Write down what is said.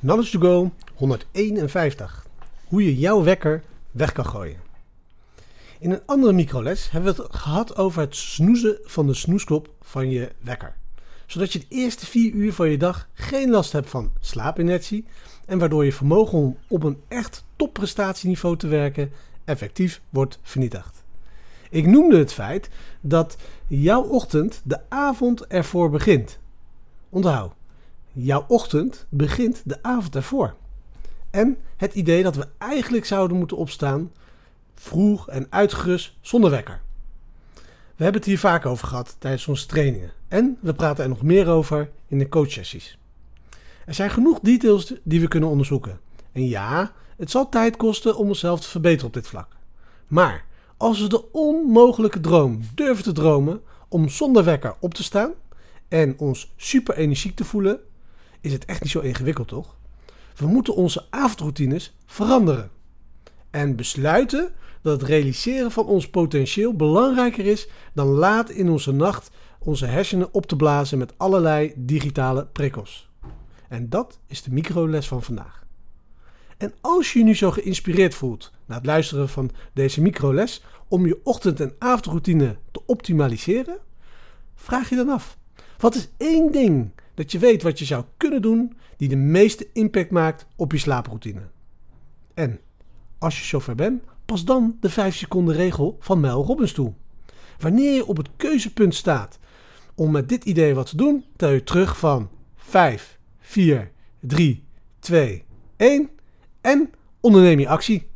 Knowledge to Go 151. Hoe je jouw wekker weg kan gooien. In een andere microles hebben we het gehad over het snoezen van de snoesklop van je wekker. Zodat je de eerste vier uur van je dag geen last hebt van slaapinertie en waardoor je vermogen om op een echt topprestatieniveau te werken effectief wordt vernietigd. Ik noemde het feit dat jouw ochtend de avond ervoor begint. Onthoud, jouw ochtend begint de avond ervoor. En het idee dat we eigenlijk zouden moeten opstaan vroeg en uitgerust zonder wekker. We hebben het hier vaak over gehad tijdens onze trainingen. En we praten er nog meer over in de coachsessies. Er zijn genoeg details die we kunnen onderzoeken. En ja, het zal tijd kosten om onszelf te verbeteren op dit vlak. Maar als we de onmogelijke droom durven te dromen om zonder wekker op te staan en ons super energiek te voelen, is het echt niet zo ingewikkeld, toch? We moeten onze avondroutines veranderen. En besluiten dat het realiseren van ons potentieel belangrijker is dan laat in onze nacht onze hersenen op te blazen met allerlei digitale prikkels. En dat is de microles van vandaag. En als je je nu zo geïnspireerd voelt na het luisteren van deze microles om je ochtend- en avondroutine te optimaliseren, vraag je dan af: wat is één ding dat je weet wat je zou kunnen doen die de meeste impact maakt op je slaaproutine? En als je zover bent, pas dan de 5 seconden regel van Mel Robbins toe. Wanneer je op het keuzepunt staat om met dit idee wat te doen, tel je terug van 5, 4, 3, 2, 1 en onderneem je actie.